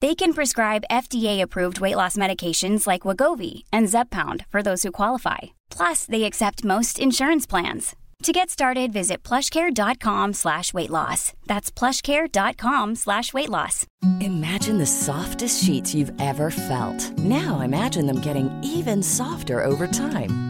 They can prescribe FDA-approved weight loss medications like Wagovi and Zepbound for those who qualify. Plus, they accept most insurance plans. To get started, visit plushcare.com slash weight loss. That's plushcare.com slash weight loss. Imagine the softest sheets you've ever felt. Now imagine them getting even softer over time.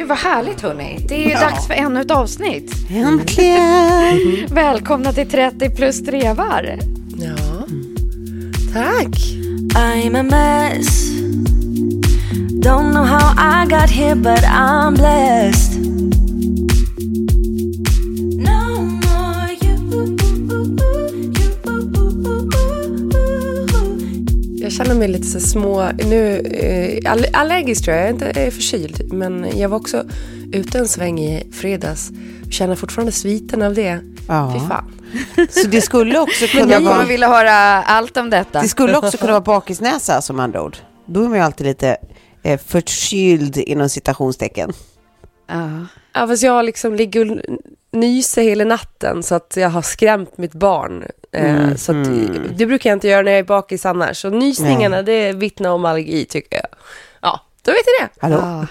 Gud vad härligt hörni. Det är ju dags för ännu ett avsnitt. Äntligen! Välkomna till 30 plus trevar. Ja, tack. I'm a mess. Don't know how I got here, but I'm blessed. Känner mig lite så små, nu, eh, all, allergisk tror jag, jag är inte är förkyld. Men jag var också ute en sväng i fredags. Känner fortfarande sviten av det. Ja. Fy fan. Så det skulle också Men kunna jag kommer vara, vilja höra allt om detta. det skulle också kunna vara bakisnäsa som andra ord. Då är man ju alltid lite eh, förkyld inom citationstecken. Ja. Ja, fast jag liksom ligger nyser hela natten så att jag har skrämt mitt barn. Eh, Mm, så att, mm. Det brukar jag inte göra när jag är bakis annars. Så nysningarna, det vittnar om allergi tycker jag. Ja, då vet jag det. Hallå?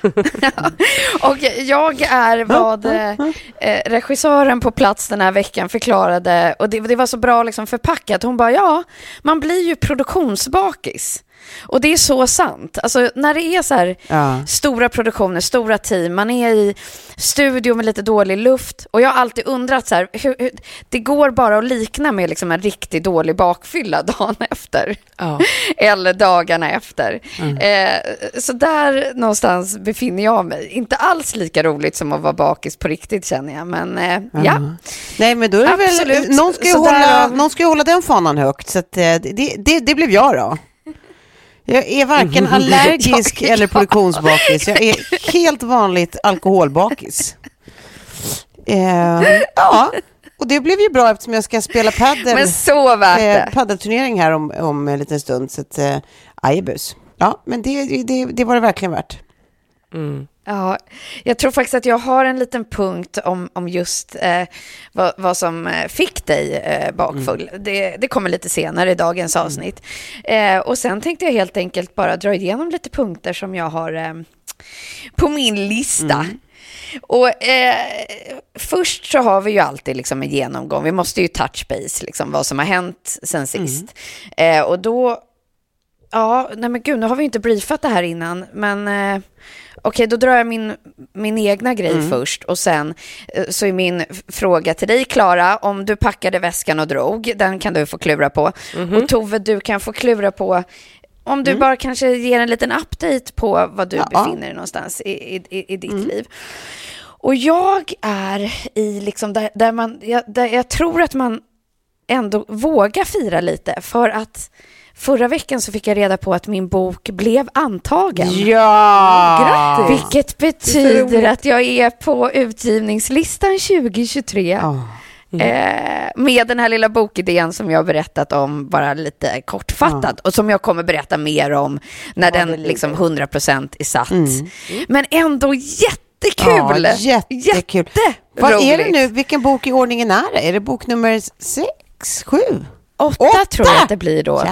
Och jag är vad eh, eh, regissören på plats den här veckan förklarade, och det, det var så bra liksom förpackat. Hon bara, ja, man blir ju produktionsbakis. Och det är så sant. Alltså när det är så här Ja. stora produktioner, stora team, man är i studio med lite dålig luft. Och jag har alltid undrat så här, hur, hur, det går bara att likna med liksom en riktigt dålig bakfylla dagen efter. Ja. Eller dagarna efter. Eh, så där någonstans befinner jag mig. Inte alls lika roligt som att vara bakis på riktigt känner jag. Men eh, ja. Nej, men då är det Absolut. väl, någon ska, ju Så hålla, någon ska hålla den fanan högt. Så att, eh, det, det, det blev jag då. Jag är varken allergisk Jag- eller produktionsbakis. Jag är helt vanligt alkoholbakis. Eh, ja, och det blev ju bra eftersom jag ska spela padel. Men så värt eh, det. paddelturnering här om, om en liten stund. Så att, eh, ajebus. Ja, men det, det, det var det verkligen värt. Ja, jag tror faktiskt att jag har en liten punkt om, om just eh, vad, vad som eh, fick dig eh, bakfull. Det, det kommer lite senare i dagens avsnitt. Eh, och sen tänkte jag helt enkelt bara dra igenom lite punkter som jag har eh, på min lista. Och eh, först så har vi ju alltid liksom en genomgång. Vi måste ju touch base, liksom, vad som har hänt sen sist. Eh, och då Ja, nej men gud, nu har vi inte briefat det här innan, men okej, då drar jag min, min egna grej först och sen eh, så är min fråga till dig, Klara, om du packade väskan och drog, den kan du få klura på. Och Tove, du kan få klura på om du bara kanske ger en liten update på vad du Ja. befinner dig någonstans i, i, i, i ditt liv. Och jag är i liksom där, där man, jag, där jag tror att man ändå vågar fira lite för att förra veckan så fick jag reda på att min bok blev antagen. Ja! Vilket betyder att jag är på utgivningslistan 2023. Ja. Eh, med den här lilla bokidén som jag har berättat om, bara lite kortfattat. Och som jag kommer berätta mer om när den liksom 100% är satt. Men ändå jättekul! Ja, jättekul. Vad är det nu? Vilken bok i ordningen är det? Är det bok nummer sex, sju? Åtta, Åtta! tror jag att det blir då.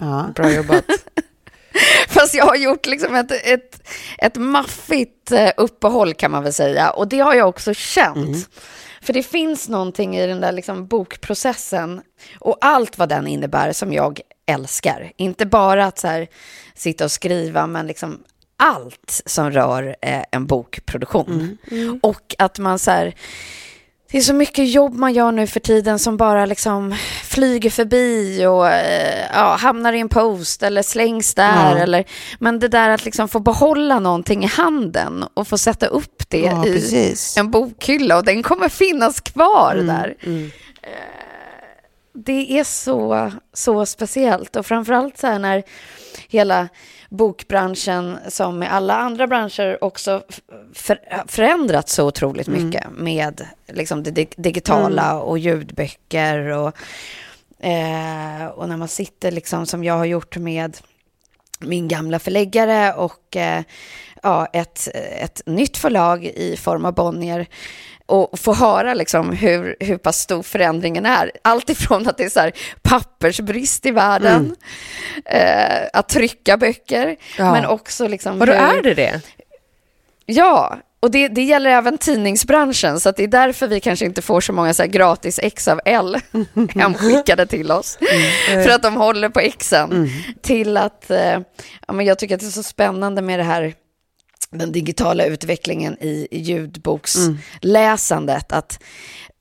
Ja. Bra jobbat. Fast jag har gjort liksom ett, ett, ett maffigt eh, uppehåll kan man väl säga. Och det har jag också känt. För det finns någonting i den där liksom bokprocessen och allt vad den innebär som jag älskar. Inte bara att så här, sitta och skriva, men liksom allt som rör eh, en bokproduktion. Och att man så här, det är så mycket jobb man gör nu för tiden som bara liksom flyger förbi och eh, ja, hamnar i en post eller slängs där. Ja. Eller, men det där att liksom få behålla någonting i handen och få sätta upp det Ja, i precis. en bokhylla och den kommer finnas kvar Mm, där. Eh, Det är så, så speciellt och framförallt så här när hela bokbranschen som med alla andra branscher också för, förändrats så otroligt Mm. mycket med liksom det dig- digitala och ljudböcker och, eh, och när man sitter liksom som jag har gjort med min gamla förläggare och eh, ja, ett, ett nytt förlag i form av Bonnier och få höra liksom hur, hur pass stor förändringen är. Allt ifrån att det är så här pappersbrist i världen, eh, att trycka böcker, Ja. men också liksom Vadå, är det det? Ja, och det, det gäller även tidningsbranschen, så att det är därför vi kanske inte får så många så gratis ex av L hemskickade till oss. För att de håller på exen. Till att, eh, ja, men jag tycker att det är så spännande med det här den digitala utvecklingen i ljudboksläsandet. Att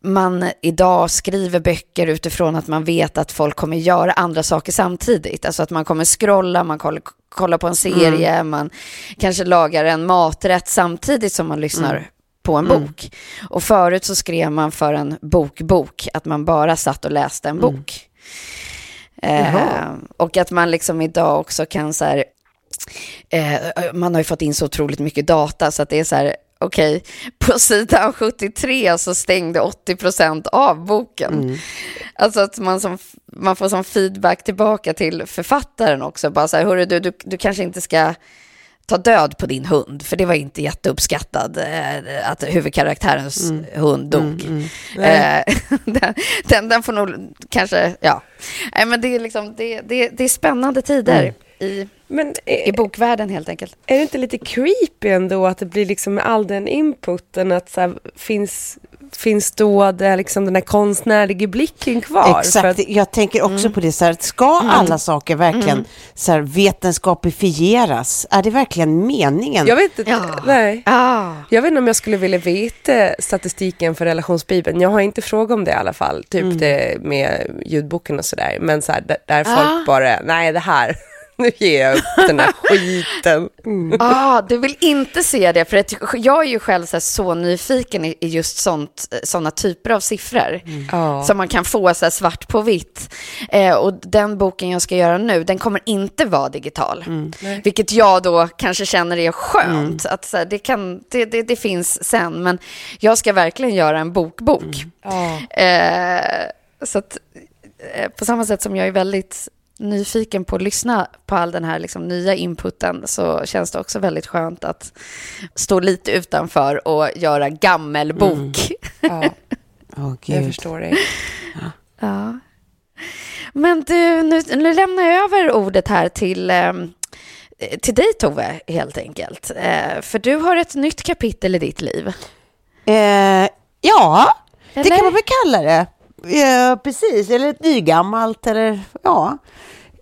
man idag skriver böcker utifrån att man vet att folk kommer göra andra saker samtidigt. Alltså att man kommer scrolla, man kollar, kollar på en serie, man kanske lagar en maträtt samtidigt som man lyssnar på en bok. Och förut så skrev man för en bokbok, att man bara satt och läste en bok. Eh, och att man liksom idag också kan så här, eh, man har ju fått in så otroligt mycket data så att det är så här, okej, på sidan 73 så stängde 80% av boken. Alltså att man, som, man får som feedback tillbaka till författaren också, bara så här, hörru du, du, du kanske inte ska ta död på din hund, för det var inte jätteuppskattad eh, att huvudkaraktärens hund dog. Eh, den, den, den får nog kanske, ja. Nej, men det är liksom, det, det, det är spännande tider i, Men i är, bokvärlden helt enkelt. är det inte lite creepy ändå att det blir liksom med all den inputen att så här, finns, finns då det, liksom den här konstnärliga blicken kvar? Exakt, För att, jag tänker också på det så här, ska alla saker verkligen så här, vetenskapifieras? Är det verkligen meningen? jag vet inte, Ja. nej. Ah. Jag vet inte om jag skulle vilja veta statistiken för relationsbibeln. Jag har inte frågat om det i alla fall, typ det med ljudboken och sådär. Men så här, där, där folk Ah. bara, nej det här, nu ger jag upp den här skiten. Ah, du vill inte se det, för att jag är ju själv så, så nyfiken i just sånt, såna typer av siffror. Ja. Som man kan få så svart på vitt. Eh, och den boken jag ska göra nu, den kommer inte vara digital. Vilket jag då kanske känner är skönt. Att, så här, det, kan, det, det, det finns sen, men jag ska verkligen göra en bokbok. Ja. Eh, så att, eh, på samma sätt som jag är väldigt nyfiken på att lyssna på all den här liksom, nya inputen så känns det också väldigt skönt att stå lite utanför och göra gammelbok. Ja, Åh, jag förstår dig. Ja. Men du, nu, nu lämnar jag över ordet här till, ehm, till dig Tove, helt enkelt. Eh, för du har ett nytt kapitel i ditt liv. Eh, ja, det Eller? kan man väl kalla det. Eh, precis, eller ett nygammalt eller ja.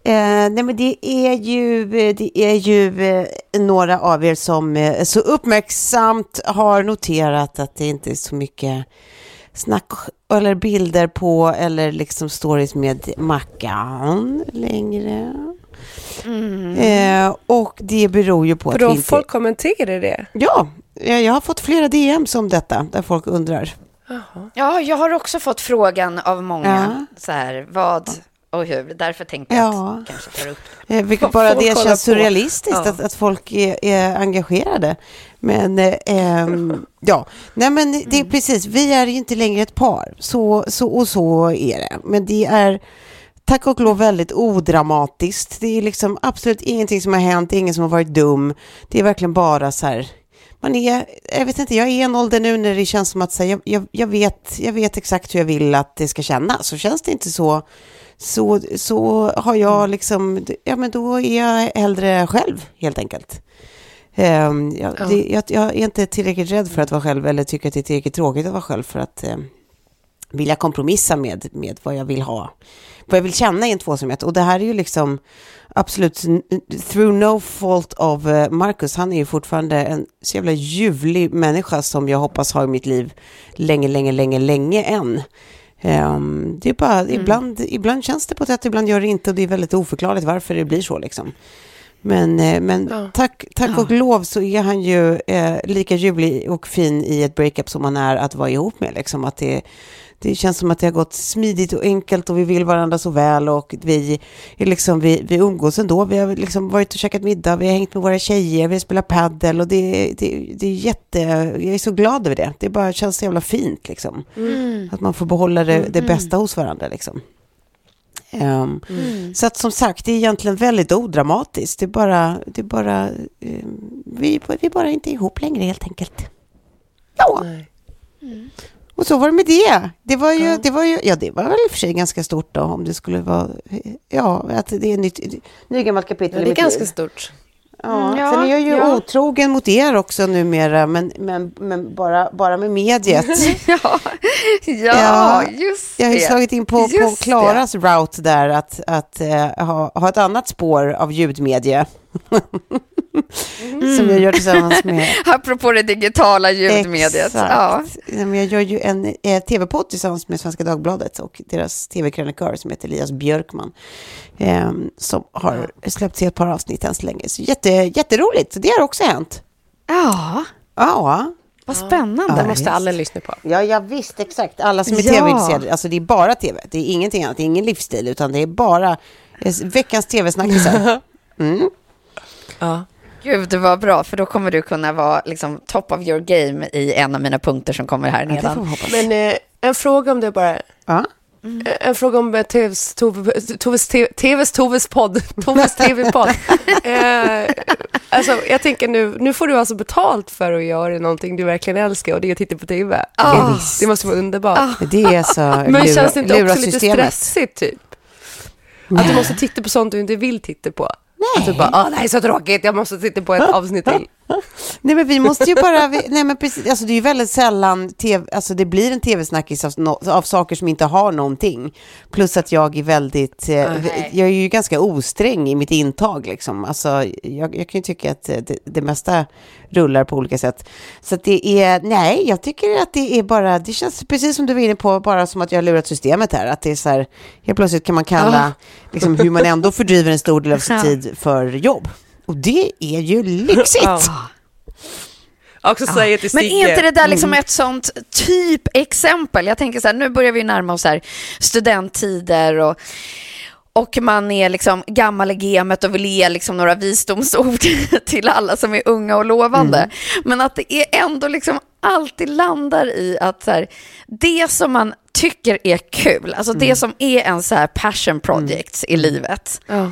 Eh, nej men det är ju, det är ju eh, några av er som eh, så uppmärksamt har noterat att det inte är så mycket snack eller bilder på eller liksom stories med Mackan längre. Eh, och det beror ju på För att vi då inte... folk kommenterar det. Ja, eh, jag har fått flera DMs om detta där folk undrar. Ja, jag har också fått frågan av många. Ja. Så här, vad och hur. Därför tänkte jag Ja. att kanske ta upp Eh, vilket Vad bara folk det känns på. surrealistiskt Ja. att, att folk är, är engagerade. Men eh, ja, nej men det är Mm. precis, vi är ju inte längre ett par. Så, så, och så är det. Men det är tack och lov väldigt odramatiskt. Det är liksom absolut ingenting som har hänt, ingen som har varit dum. Det är verkligen bara så här man är, jag vet inte, jag är i en ålder nu när det känns som att så här, jag, jag, vet, jag vet exakt hur jag vill att det ska kännas. Så känns det inte så, så, så har jag liksom, ja men då är jag hellre själv helt enkelt. Um, jag, Ja. det, jag, jag är inte tillräckligt rädd för att vara själv eller tycker att det är tillräckligt tråkigt att vara själv för att um, vilja kompromissa med, med vad jag vill ha. Vad jag vill känna i en tvåsamhet. Och det här är ju liksom absolut, through no fault of eh, Marcus, han är ju fortfarande en så jävla ljuvlig människa som jag hoppas har i mitt liv länge, länge, länge, länge än. Ehm, det är bara, ibland, ibland känns det på ett sätt, ibland gör det inte och det är väldigt oförklarligt varför det blir så liksom. Men, eh, men Ja. tack, tack och lov så är han ju eh, lika ljuvlig och fin i ett breakup som han är att vara ihop med. Liksom. Att det, det känns som att det har gått smidigt och enkelt och vi vill varandra så väl och vi, är liksom, vi, vi umgås ändå. Vi har liksom varit och käkat middag, vi har hängt med våra tjejer, vi har spelat paddel och det, det, det är jätte, jag är så glad över det. Det bara känns så jävla fint liksom. Att man får behålla det, det bästa hos varandra liksom. Ehm, Så att som sagt, det är egentligen väldigt odramatiskt. Det är bara, det är bara ehm, vi, vi är bara inte ihop längre helt enkelt. Ja, Nej. Och så var det med det. Det var ju, det var ju, ja det var väl i och för sig ganska stort då, om det skulle vara, ja, att det är ett nytt, ny gammalt kapitel Ja, det är ganska liv. stort. Ja, Ja, sen är jag ju ja. otrogen mot er också numera, men, men, men bara, bara med mediet. Ja, ja, Ja, just Jag har ju det. slagit in på, på Klaras route där att, att eh, ha, ha ett annat spår av ljudmedie. Som jag gör tillsammans med... Apropå det digitala ljudmediet. Exakt. Ja. Jag gör ju en eh, tv-podd tillsammans med Svenska Dagbladet och deras tv-krönikör som heter Elias Björkman. Eh, som har släppts i ett par avsnitt än så länge. Så jätte, jätteroligt, så det har också hänt. ja, Ja, vad spännande. Det Ja, måste visst. alla lyssna på. Ja, jag visst, exakt. Alla som är Ja. tv-intresserade, alltså det är bara tv. Det är ingenting annat, det är ingen livsstil, utan det är bara eh, veckans tv-snackisar. Mm. Ja. Gud, det var bra, för då kommer du kunna vara liksom, top of your game i en av mina punkter som kommer här Ja, nedan. hoppas. Men eh, en fråga om det bara. Ja. Eh, En fråga om eh, TVs, Tove- Toves, TV- TVs Toves podd. Toves TV-podd. eh, alltså, jag tänker nu, nu får du alltså betalt för att göra någonting du verkligen älskar och det är att titta på TV. Ah. Det, måste vara underbart. Men Det är så Men lura, känns det inte också lite systemet. stressigt typ? Att du måste titta på sånt du inte vill titta på. Att typ du bara, åh, det här är så tråkigt, jag måste titta på ett avsnitt till. Nej men vi måste ju bara, vi, nej men precis, alltså det är ju väldigt sällan, TV, alltså det blir en tv-snackis av, no- av saker som inte har någonting. Plus att jag är väldigt, eh, Nej. jag är ju ganska osträng i mitt intag liksom. Alltså jag, jag kan ju tycka att eh, det, det mesta rullar på olika sätt. Så att det är, nej jag tycker att det är bara, det känns precis som du var inne på, bara som att jag har lurat systemet här. Att det är så här, helt plötsligt kan man kalla liksom hur man ändå fördriver en stor del av sin tid för jobb. Och det är ju lyxigt. Ja. Också säga till Men är inte det där liksom ett sånt typexempel? Jag tänker så här, nu börjar vi närma oss här studenttider och, och man är liksom gammal i gamet och vill ge liksom några visdomsord till alla som är unga och lovande. Men att det är ändå liksom alltid landar i att så här, det som man tycker är kul, alltså det som är en så här passion project i livet, Ja.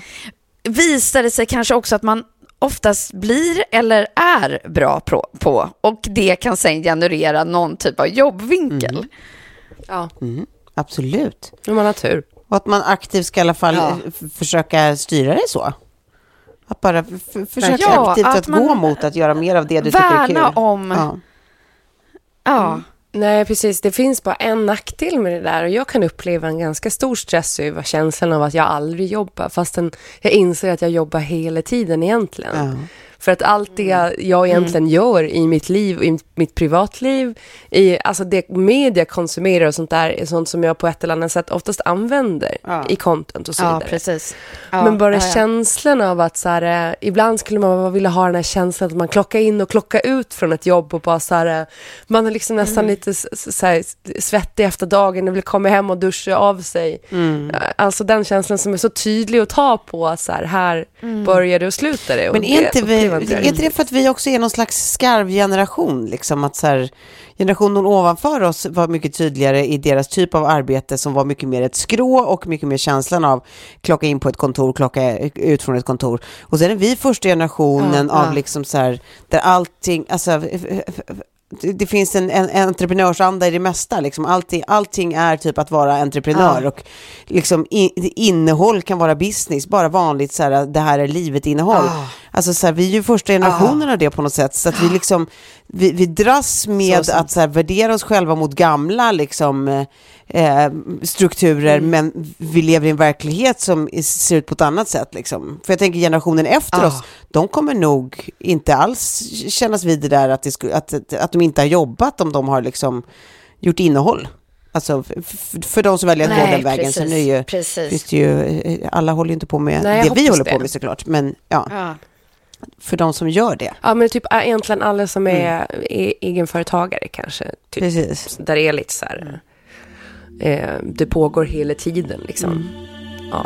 Visar det sig kanske också att man oftast blir eller är bra på, och det kan sen generera någon typ av jobbvinkel. ja, Mm, absolut. om man har tur. Och att man aktivt ska i alla fall Ja. eh, försöka styra det så. Att bara försöka Ja, aktivt att att, gå mot att göra mer av det du tycker är kul. Värna om, ja. Ja. Nej, precis. Det finns bara en nackdel med det där och jag kan uppleva en ganska stor stress över känslan av att jag aldrig jobbar fastän jag inser att jag jobbar hela tiden egentligen. Ja. För att allt det jag egentligen gör i mitt liv, i mitt privatliv, i, alltså det media konsumerar och sånt där är sånt som jag på ett eller annat sätt oftast använder Ja. i content och så ja vidare. precis. Ja, Men bara ja, ja. känslan av att så här, eh, ibland skulle man vilja ha den här känslan att man klockar in och klockar ut från ett jobb och bara så här, eh, man är liksom nästan Mm. lite så här, svettig efter dagen och vill komma hem och duscha av sig. Mm. Eh, Alltså den känslan som är så tydlig att ta på, så här, här börjar det och slutar det. Men är inte vi, är inte det för att vi också är någon slags skarvgeneration? Liksom att så här, generationen ovanför oss var mycket tydligare i deras typ av arbete som var mycket mer ett skrå och mycket mer känslan av klocka in på ett kontor, klocka ut från ett kontor. Och sen är vi första generationen Ja, av ja. liksom så här, där allting, alltså det, finns en, en, en entreprenörsanda i det mesta. Liksom. Allting, allting är typ att vara entreprenör Ja. och liksom i, innehåll kan vara business, bara vanligt så här, det här är livet-innehåll. Ah. Alltså så här, vi är ju första generationen av det på något sätt, så att vi liksom, vi, vi dras med Så sant. att så här, värdera oss själva mot gamla liksom, eh, strukturer, Mm. men vi lever i en verklighet som ser ut på ett annat sätt. Liksom. För jag tänker generationen efter Ah. oss, de kommer nog inte alls kännas vid det där att, det sku, att, att, de inte har jobbat om de har liksom gjort innehåll. Alltså för de som väljer att gå den vägen. Sen är det ju, precis. finns det ju, eh, alla håller ju inte på med Nej, det vi håller på det. med såklart. Men ja, Ja. för de som gör det. Ja, men typ äh, egentligen alla som är e- egenföretagare kanske. Typ, Precis. där det är lite så här, eh, det pågår hela tiden liksom. Ja.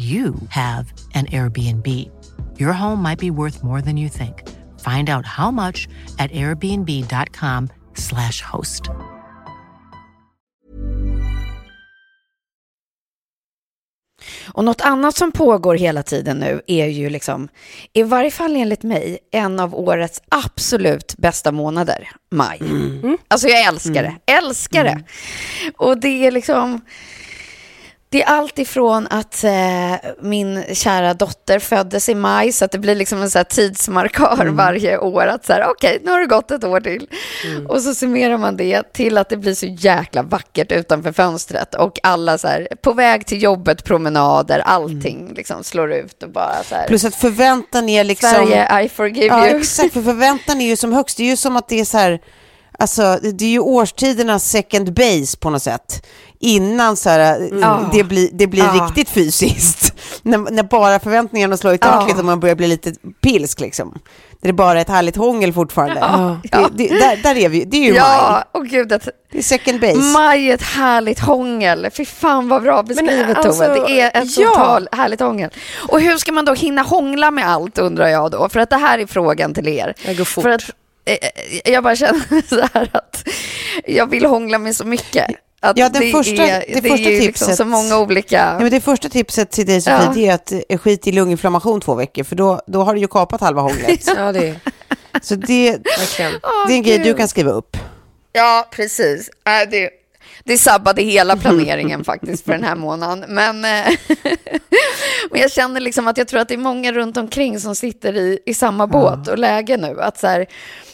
you have an Airbnb. Your home might be worth more than you think. Find out how much at airbnb.com/slash host. Och något annat som pågår hela tiden nu är ju liksom, i varje fall enligt mig, en av årets absolut bästa månader, maj. Alltså jag älskar det, älskar det. Och det är liksom, det är allt ifrån att eh, min kära dotter föddes i maj, så att det blir liksom en så tidsmarkör varje år, att så här, okej, nu har det gått ett år till. Och så summerar man det till att det blir så jäkla vackert utanför fönstret och alla så här, på väg till jobbet, promenader, allting liksom slår ut och bara så här, Plus att förväntan är liksom... Sverige, I forgive Ja, you. exakt. För förväntan är ju som högst. Det är ju som att det är så här... Alltså, det är ju årstidernas second base på något sätt. Innan så här, Ja. det blir, det blir Ja. riktigt fysiskt. när, när bara förväntningarna slår i taket och man börjar bli lite pilsk liksom. Det är bara ett härligt hångel fortfarande. Det, det, där, där är vi, det är ju maj. Ja, och gud, det, Det är second base. Maj är ett härligt hångel. Fy fan vad bra beskrivet alltså, Tove. Det är ett ja. sånt tal- härligt hångel. Och hur ska man då hinna hångla med allt undrar jag då? För att det här är frågan till er. Jag går fort. För att, jag bara känner så här att jag vill hångla med så mycket. Att Ja, det första- är, det det första är liksom tipset- så många olika... Ja, men det första tipset till dig Sofie, Ja. det är att eh, skit i lunginflammation två veckor, för då, då har du ju kapat halva hånglet. Ja, det är Så det. Åh, det är en grej du kan skriva upp. Ja, precis. Äh, det, det sabbade hela planeringen faktiskt för den här månaden. Men, eh, men jag känner liksom att jag tror att det är många runt omkring som sitter i, i samma båt och läge nu. Att så här,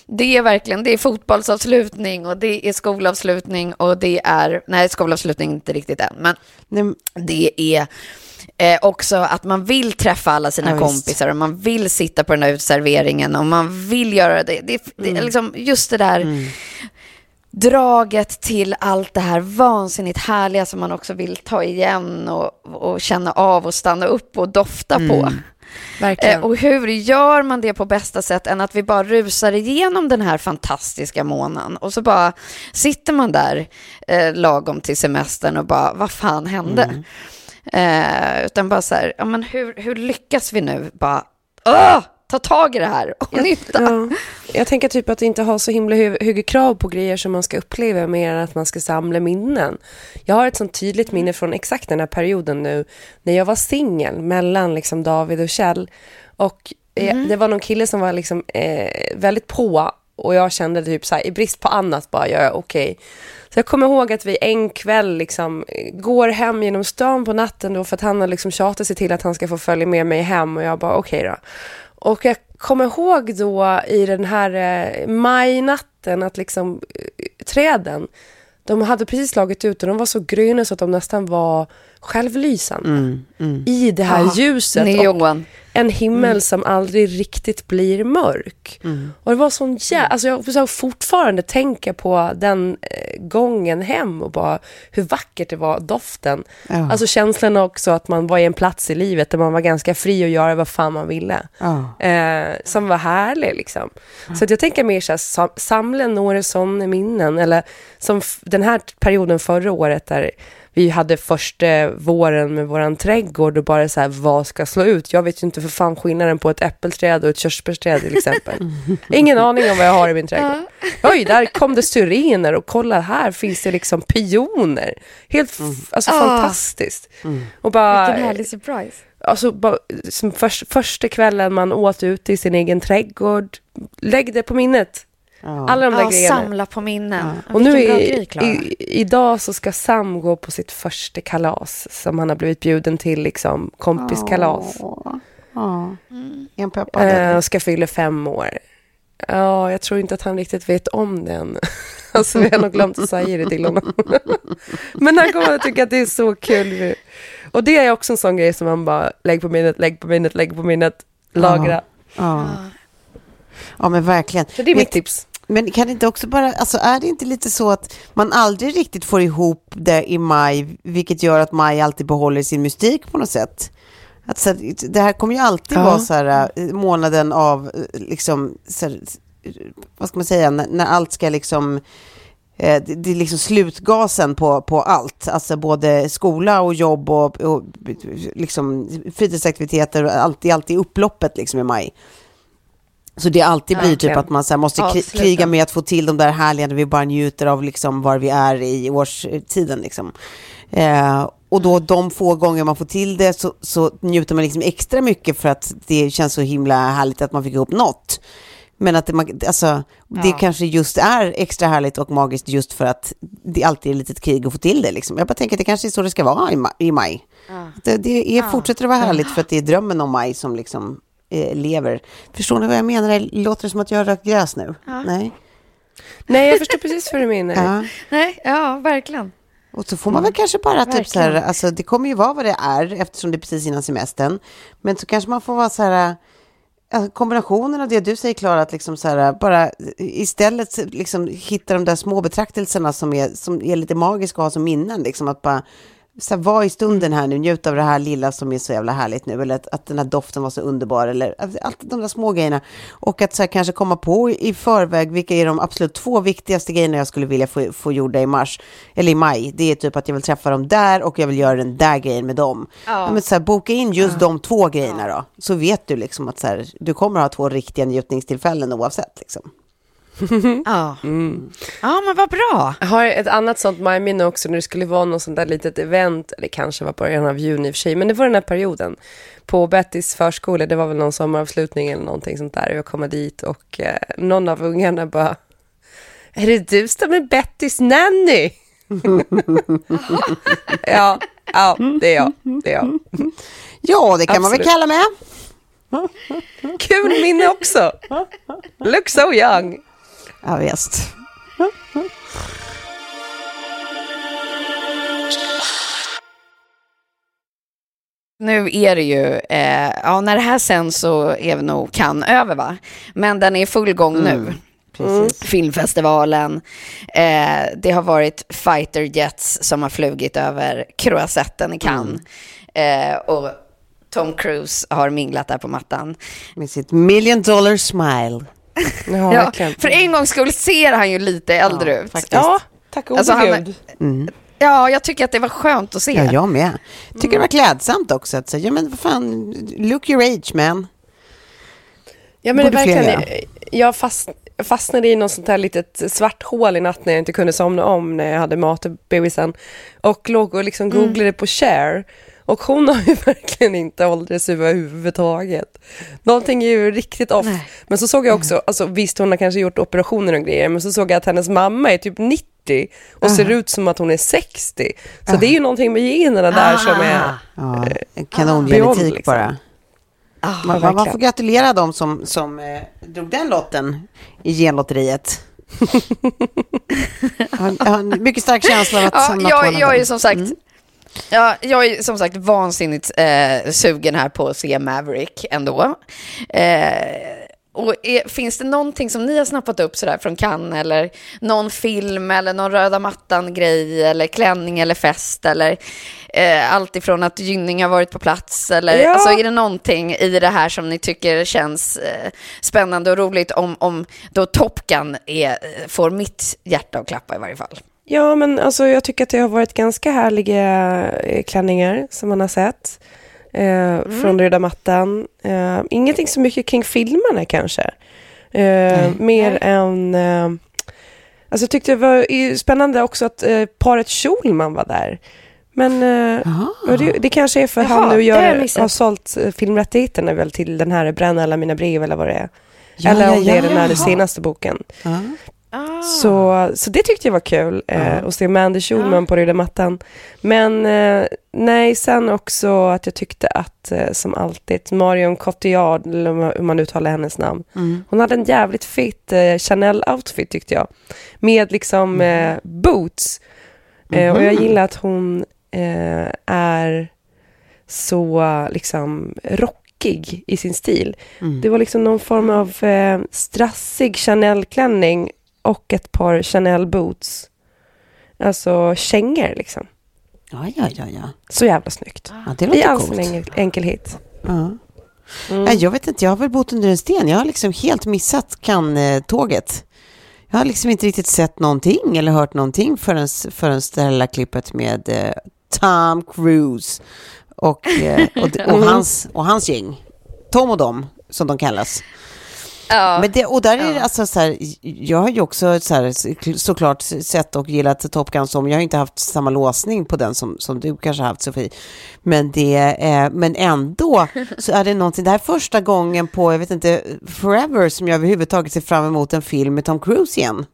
det är verkligen, det är fotbollsavslutning och det är skolavslutning och det är, nej skolavslutning inte riktigt än, men Nej, det är eh, också att man vill träffa alla sina Ja, kompisar och man vill sitta på den här utserveringen och man vill göra det. Det, det Mm. är liksom just det där draget till allt det här vansinnigt härliga som man också vill ta igen och, och känna av och stanna upp och dofta Mm. på. Verkligen. Eh, och hur gör man det på bästa sätt än att vi bara rusar igenom den här fantastiska månaden och så bara sitter man där eh, lagom till semestern och bara, vad fan hände? Eh, utan bara så här, ja, men hur, hur lyckas vi nu bara, Åh, ta tag i det här och nytta? Ja. Jag tänker typ att inte ha så himla hö- höga krav på grejer som man ska uppleva mer än att man ska samla minnen. Jag har ett sånt tydligt minne från exakt den här perioden nu när jag var singel mellan liksom David och Kjell. Och eh, det var någon kille som var liksom eh, väldigt på och jag kände typ så här, i brist på annat bara, ja, okej. Så jag kommer ihåg att vi en kväll liksom eh, går hem genom stan på natten då för att han har liksom tjatat sig till att han ska få följa med mig hem och jag bara okej då. Och jag kommer ihåg då i den här eh, majnatten att liksom eh, träden, de hade precis slagit ut och de var så gröna så att de nästan var självlysande. Mm, I det här Ah, ljuset. Neon. en himmel som aldrig riktigt blir mörk. Och det var sån jä... Alltså jag försöker fortfarande tänka på den eh, gången hem och bara hur vackert det var, doften. Ja. Alltså känslan också att man var i en plats i livet där man var ganska fri att göra vad fan man ville. Ja. Eh, som var härlig liksom. Så att jag tänker mer så här, sam- samla några sådana minnen. Eller som den här perioden förra året där vi hade första våren med våran trädgård och bara så här, vad ska slå ut? Jag vet ju inte för fan skillnaden på ett äppelträd och ett körsbärsträd till exempel. Ingen aning om vad jag har i min trädgård. Oj, där kom det syrener och kolla här finns det liksom pioner. Helt f- alltså, Ah. fantastiskt. Och bara, Vilken härlig surprise. alltså, bara, som först, första kvällen man åt ute i sin egen trädgård. Lägg det på minnet. Ja. Alla de där Ja, grejerna. samla på minnen. Ja. Och nu bra grej, i, idag så ska Sam gå på sitt första kalas som han har blivit bjuden till, liksom kompiskalas. Åh. Ja. Mm. En peppad. Eh, och ska fylla fem år. Ja, jag tror inte att han riktigt vet om det än. Alltså, vi har nog glömt att säga det till honom. Men han kommer att tycka att det är så kul. Och det är också en sån grej som man bara, lägg på minnet, lägg på minnet, lägg på minnet, lagra. ja. ja, men verkligen. Så det är mitt tips. Men kan det inte också bara, alltså är det inte lite så att man aldrig riktigt får ihop det i maj, vilket gör att maj alltid behåller sin mystik på något sätt? Att så, här, det här kommer ju alltid Ja. vara så här, eh, månaden av, eh, liksom, här, vad ska man säga, när, när allt ska liksom, eh, det, det är liksom slutgasen på, på allt, alltså både skola och jobb och, och liksom fritidsaktiviteter, allt, det är alltid upploppet liksom i maj. Så det alltid blir typ att man så måste kri- kriga med att få till de där härliga när vi bara njuter av liksom var vi är i årstiden. Liksom. Eh, och då de få gånger man får till det så, så njuter man liksom extra mycket för att det känns så himla härligt att man fick ihop något. Men att det, alltså, det Ja. kanske just är extra härligt och magiskt just för att det alltid är ett litet krig att få till det. Liksom. Jag bara tänker att det kanske är så det ska vara i, ma- i maj. Det, det är, fortsätter att vara härligt för att det är drömmen om maj som liksom eh, lever. Förstår ni vad jag menar? Det låter som att jag har rökt gräs nu. Nej. Nej, jag förstår precis vad du menar. Ja. Nej, ja, verkligen. Och så får man väl kanske bara typ så här, alltså det kommer ju vara vad det är eftersom det är precis innan semestern. Men så kanske man får vara så här, alltså kombinationen av det du säger Klara, att liksom så här, bara istället liksom hitta de där små betraktelserna som är, som är lite magiska att ha som minnen, liksom att bara så här, vara i stunden här nu, njut av det här lilla som är så jävla härligt nu, eller att, att den här doften var så underbar, eller att- allt de där små grejerna. Och att så här, kanske komma på i förväg vilka är de absolut två viktigaste grejerna jag skulle vilja få, få gjorda i mars, eller i maj. Det är typ att jag vill träffa dem där och jag vill göra den där grejen med dem. Ja. Men så här, boka in just de två grejerna då, så vet du liksom att så här, du kommer ha två riktiga njutningstillfällen oavsett. Liksom. Ja. ja, men vad bra. Jag har ett annat sånt majminne också när det skulle vara något sånt där litet event, eller kanske var början av juni i och för sig, men det var den här perioden på Bettys förskola, det var väl någon sommaravslutning eller någonting sånt där, och jag kommer dit och eh, någon av ungarna bara, är det du som är Bettys nanny? ja, ja, det är jag, det är jag. Ja, det kan man väl Absolut. kalla mig. Kul minne också! Look so young! Ja, visst. Nu är det ju, eh, ja när det här sen så är vi nog kan över va? Men den är i full gång nu. Precis. Filmfestivalen. Eh, det har varit fighter jets som har flugit över Croisetten i Cannes. Eh, och Tom Cruise har minglat där på mattan. Med sitt million dollar smile. Ja, Ja, för en gång skull ser han ju lite äldre ut. faktiskt. Ja, tack gode Alltså, gud. Ja, jag tycker att det var skönt att se. Ja, jag med. Tycker det var klädsamt också att säga, ja men vad fan, look your age man. Ja, men det Borde fler verkligen, jag fast, fastnade i något sånt här litet svart hål i natt när jag inte kunde somna om när jag hade mat i bebisen. Och låg och liksom googlade på Cher. Och hon har ju verkligen inte åldrats överhuvudtaget. Någonting är ju riktigt off. Men så såg jag också, alltså visst hon har kanske gjort operationer och grejer, men så såg jag att hennes mamma är typ 90 och ser ut som att hon är 60. Så det är ju någonting med generna där som är... Ja, Beyond, kanongenetik liksom. bara. Ah, Man, man, man får gratulera dem som, som eh, drog den lotten i genlotteriet. jag, har, jag har en mycket stark känsla av att Ja, jag, jag är som sagt Ja, jag är som sagt vansinnigt eh, sugen här på att se Maverick ändå. Eh, och är, finns det någonting som ni har snappat upp sådär från Cannes eller någon film eller någon röda mattan-grej eller klänning eller fest eller eh, allt ifrån att Gynning har varit på plats eller Ja. alltså är det någonting i det här som ni tycker känns eh, spännande och roligt om, om då Top Gun är, eh, får mitt hjärta att klappa i varje fall? Ja, men alltså jag tycker att det har varit ganska härliga eh, klänningar som man har sett. Eh, Från röda mattan. Eh, ingenting så mycket kring filmerna kanske. Eh, mer än... Eh, alltså jag tyckte det var spännande också att eh, paret Schulman var där. Men eh, det, det kanske är för Jaha, han nu gör, har sålt filmrättigheterna väl till den här Bränna alla mina brev eller vad det är. Ja, eller ja, om det är ja. den här senaste boken. Ja. Så, så det tyckte jag var kul, eh, att se Mandy Schulman på röda mattan. Men eh, nej, sen också att jag tyckte att, eh, som alltid, Marion Cotillard, eller hur man- uttalar hennes namn, hon hade en jävligt fit eh, Chanel-outfit tyckte jag. Med liksom eh, boots. Eh, och jag gillar att hon är så liksom rockig i sin stil. Det var liksom någon form av eh, strassig Chanel-klänning och ett par Chanel-boots. Alltså kängor liksom. Ja, ja, ja, ja. Så jävla snyggt. ja det I låter all coolt. sin enkel- enkelhet. Ja. Ja, jag vet inte, jag har väl bott under en sten. Jag har liksom helt missat kan-tåget. Jag har liksom inte riktigt sett någonting eller hört någonting förrän, förrän det här lilla klippet med eh, Tom Cruise och, eh, och, och, hans, och hans gäng. Tom och dem, som de kallas. Ja. Men det, och där är det alltså så här, jag har ju också så här, såklart sett och gillat Top Gun som, jag har inte haft samma låsning på den som, som du kanske har haft Sofie. Men, det, eh, men ändå så är det någonting, det här är första gången på, jag vet inte, forever som jag överhuvudtaget ser fram emot en film med Tom Cruise igen.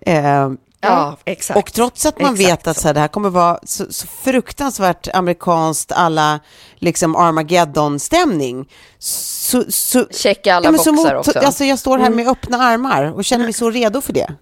Eh, Ja, exakt. och trots att man Exakt vet att så. här, det här kommer vara så, så fruktansvärt amerikanskt, alla liksom Armageddon-stämning. Så, så, Checka alla så boxar mot- också. Alltså jag står här med öppna armar och känner mig så redo för det.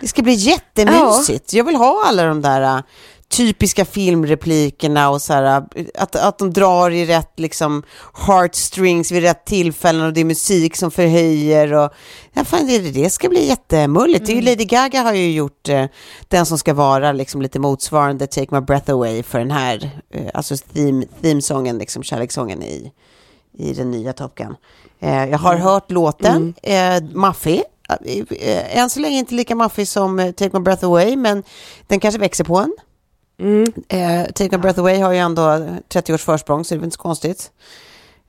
Det ska bli jättemysigt. Jag vill ha alla de där typiska filmreplikerna och så här, att, att de drar i rätt liksom heartstrings vid rätt tillfällen och det är musik som förhöjer och ja, fan, det, det ska bli jättemulligt. Ju Lady Gaga har ju gjort eh, den som ska vara liksom lite motsvarande Take My Breath Away för den här, eh, alltså theme, themesången, liksom kärlekssången i, i den nya Top Gun. Eh, jag har hört låten, eh, maffig. Eh, än så länge inte lika maffig som eh, Take My Breath Away, men den kanske växer på en. Eh, Take My Breath Away har ju ändå 30 års försprång, så det är väl inte så konstigt.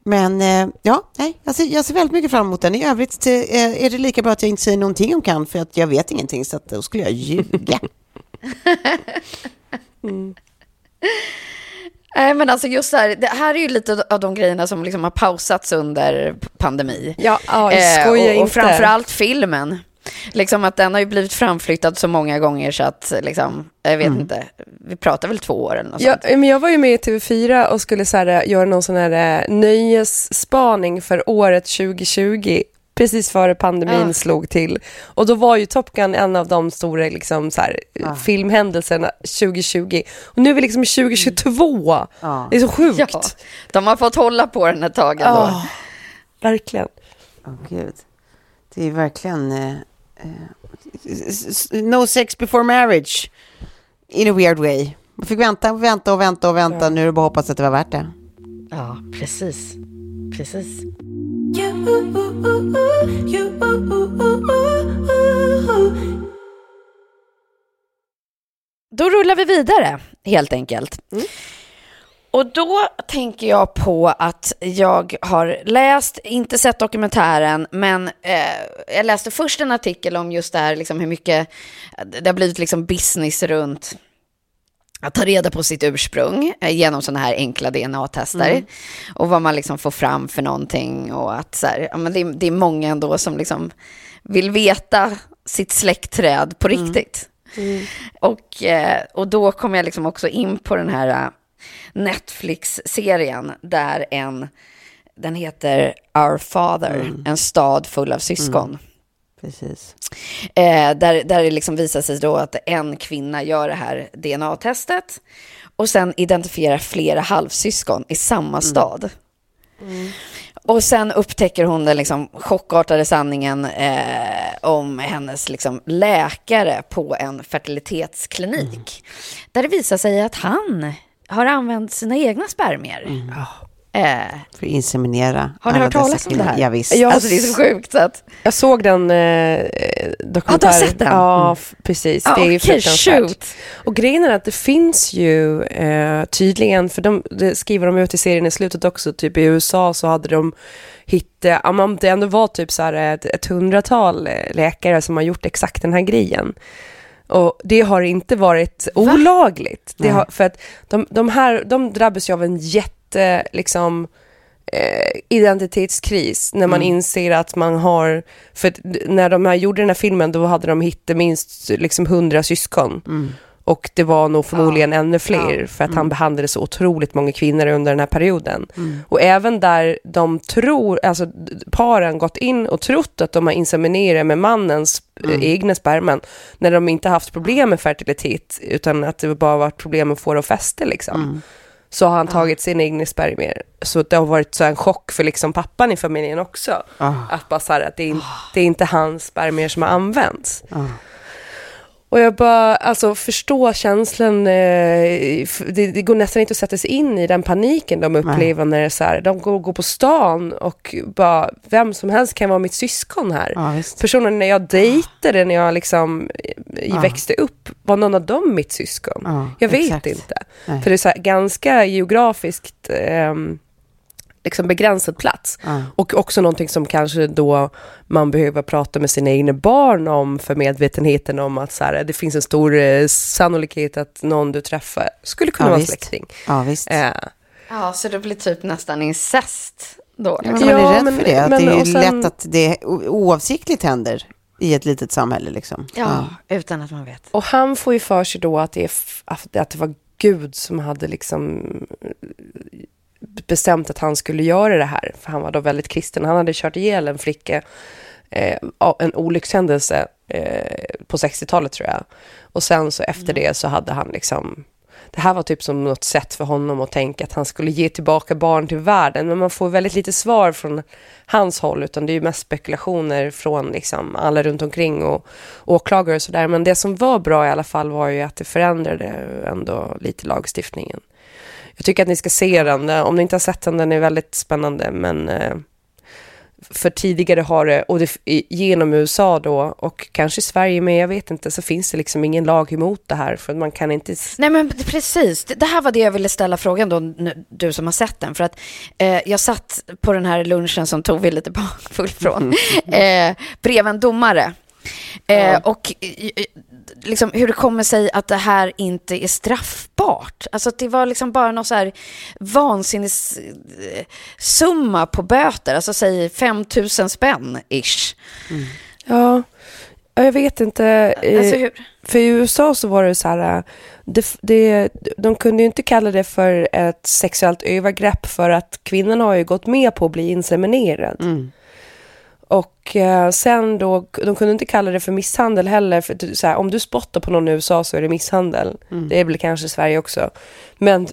Men eh, ja, nej, jag, ser, jag ser väldigt mycket fram emot den. I övrigt eh, är det lika bra att jag inte säger någonting om Cannes, för att jag vet ingenting, så att då skulle jag ljuga. Nej, men alltså just här, det här är ju lite av de grejerna som liksom har pausats under pandemi. Ja, Eh, skoja och, och inte. framförallt filmen. Liksom att den har ju blivit framflyttad så många gånger så att liksom, jag vet inte, vi pratar väl två år eller något Ja, sånt. men jag var ju med i TV4 och skulle så här, göra någon sån här eh, nöjesspaning för året 2020 precis före pandemin Ja. slog till. Och då var ju Top Gun en av de stora liksom, så här, Ja. filmhändelserna 2020. Och nu är vi liksom i 2022. Ja. Det är så sjukt. Ja, de har fått hålla på den ett tag ändå. Verkligen. Åh gud. Det är verkligen... eh, no sex before marriage. In a weird way. Man fick vänta och vänta och vänta och vänta. Nu är det bara att hoppas att det var värt det. Ja, precis. Precis. Då rullar vi vidare, helt enkelt. Och då tänker jag på att jag har läst, inte sett dokumentären, men eh, jag läste först en artikel om just det här, liksom hur mycket det har blivit liksom business runt att ta reda på sitt ursprung eh, genom sådana här enkla DNA-tester. Och vad man liksom får fram för någonting. Och att så här, ja, men det, är, det är många ändå som liksom vill veta sitt släktträd på riktigt. Och, eh, och då kom jag liksom också in på den här eh, Netflix-serien där en, den heter Our Father, en stad full av syskon. Precis. Eh, där, där det liksom visar sig då att en kvinna gör det här DNA-testet och sen identifierar flera halvsyskon i samma stad. Och sen upptäcker hon den liksom chockartade sanningen eh, om hennes liksom läkare på en fertilitetsklinik. Där det visar sig att han har använt sina egna spermier. Eh, För att inseminera. har ni hört talas om det här? Ja, visst. Ja, Alltså det är så sjukt så att... Jag såg den eh, dokumentären. sett den? Ja, f- precis. Det är ju Okej, fruktansvärt. shoot. Och grejen är att det finns ju eh, tydligen, för de, det skriver de ut i serien i slutet också, typ i USA så hade de hittat, ja, men det ändå var typ så här ett, ett hundratal eh, läkare som har gjort exakt den här grejen. Och det har inte varit olagligt. Det har, för att de, de här, de drabbas ju av en jätte, liksom, eh, identitetskris när man inser att man har, för när de här gjorde den här filmen då hade de hittat minst liksom hundra syskon. Och det var nog förmodligen ännu fler för att han behandlade så otroligt många kvinnor under den här perioden. Och även där de tror, alltså paren gått in och trott att de har inseminerat med mannens eh, egna sperman när de inte haft problem med fertilitet utan att det bara varit problem med att få det att fästa liksom så har han tagit sina egna spermier. Så det har varit så en chock för liksom pappan i familjen också. Att bara så här, att det är, in, det är inte hans spermier som har använts. Och jag bara, alltså förstå känslan, eh, det, det går nästan inte att sätta sig in i den paniken de upplever när det är så här, de går, går på stan och bara, vem som helst kan vara mitt syskon här. Ja. Personen när jag dejtade, när jag liksom eh, växte upp, var någon av dem mitt syskon? Ja, jag vet exakt. inte. Nej. För det är så här, ganska geografiskt ehm, liksom begränsad plats. Ja. Och också någonting som kanske då man behöver prata med sina egna barn om för medvetenheten om att så här, det finns en stor eh, sannolikhet att någon du träffar skulle kunna Ja, vara visst. släkting. Ja, visst. Eh, Ja, så det blir typ nästan incest då. Ja, Liksom. men man är Ja, rädd men- för det. Att men det är sen- lätt att det oavsiktligt händer i ett litet samhälle. Liksom. Ja, utan att man vet. och han får ju för sig då att det, att det var Gud som hade liksom bestämt att han skulle göra det här. För han var då väldigt kristen. Han hade kört ihjäl en flicka, eh, en olyckshändelse eh, på 60-talet tror jag. Och sen så efter det så hade han liksom det här var typ som något sätt för honom att tänka att han skulle ge tillbaka barn till världen. Men man får väldigt lite svar från hans håll, utan det är ju mest spekulationer från liksom alla runt omkring och åklagare och sådär. Men det som var bra i alla fall var ju att det förändrade ändå lite lagstiftningen. Jag tycker att ni ska se den. Om ni inte har sett den, den är väldigt spännande. Men eh, för tidigare har det, och det, genom USA då, och kanske Sverige med, jag vet inte, så finns det liksom ingen lag emot det här. För man kan inte... Nej men precis, det här var det jag ville ställa frågan då, du som har sett den. För att eh, jag satt på den här lunchen som tog vi lite bakfull från, eh, bredvid en domare. Eh, Och liksom, hur det kommer sig att det här inte är straffbart. Alltså att det var liksom bara någon så här vansinnes eh, summa på böter, alltså säg 5 000 spänn ish. Ja, ja, jag vet inte. eh, Alltså hur? För i USA så var det så här, eh, det, det, de kunde ju inte kalla det för ett sexuellt övergrepp för att kvinnan har ju gått med på att bli inseminerad. Och eh, sen då, de kunde inte kalla det för misshandel heller. För att så här, om du spottar på någon i USA så är det misshandel. Det är väl kanske Sverige också. Men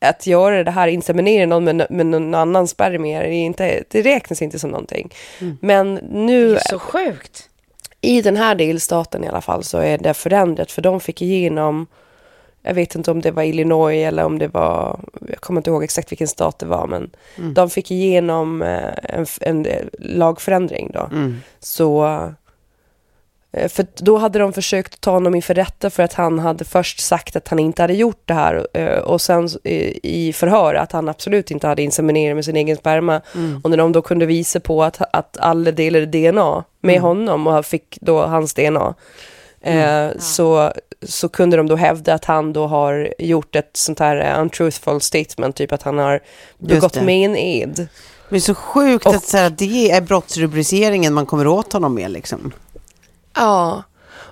att göra det här, inseminera någon med, med någon annan spermier, är inte, det räknas inte som någonting. Men nu, Så sjukt. i den här delstaten i alla fall, så är det förändrat. För de fick igenom, jag vet inte om det var Illinois eller om det var, jag kommer inte ihåg exakt vilken stat det var, men de fick igenom eh, en, en eh, lagförändring då. Så, eh, för då hade de försökt ta honom inför rätta för att han hade först sagt att han inte hade gjort det här och sen i förhör att han absolut inte hade inseminerat med sin egen sperma. Och när de då kunde visa på att, att alla delade DNA med honom och fick då hans DNA eh, så, så kunde de då hävda att han då har gjort ett sånt här eh, untruthful statement, typ att han har begått med en ed. Men det är så sjukt Och- att så här, det är brottsrubriceringen man kommer åt honom med liksom. Ja,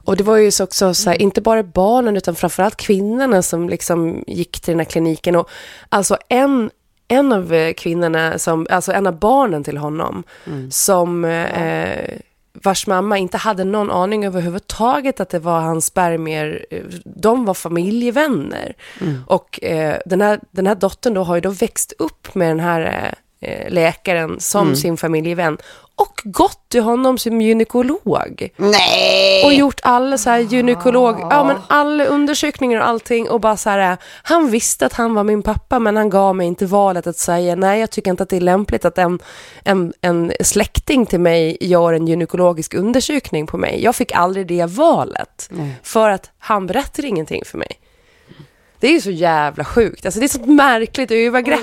och det var ju så också så här, inte bara barnen utan framförallt kvinnorna som liksom gick till den här kliniken. Och alltså en, en av eh, kvinnorna, som, alltså en av barnen till honom, som eh, vars mamma inte hade någon aning överhuvudtaget att det var hans spermier. eh, De var familjevänner. Och eh, den, här, den här dottern då har ju då växt upp med den här eh, läkaren som sin familjevän och gått till honom som gynekolog. Nej! Och gjort alla så här gynekolog, ja men alla undersökningar och allting och bara så här, han visste att han var min pappa men han gav mig inte valet att säga nej jag tycker inte att det är lämpligt att en, en, en släkting till mig gör en gynekologisk undersökning på mig. Jag fick aldrig det valet för att han berättade ingenting för mig. Det är ju så jävla sjukt, alltså det är så märkligt övergrepp.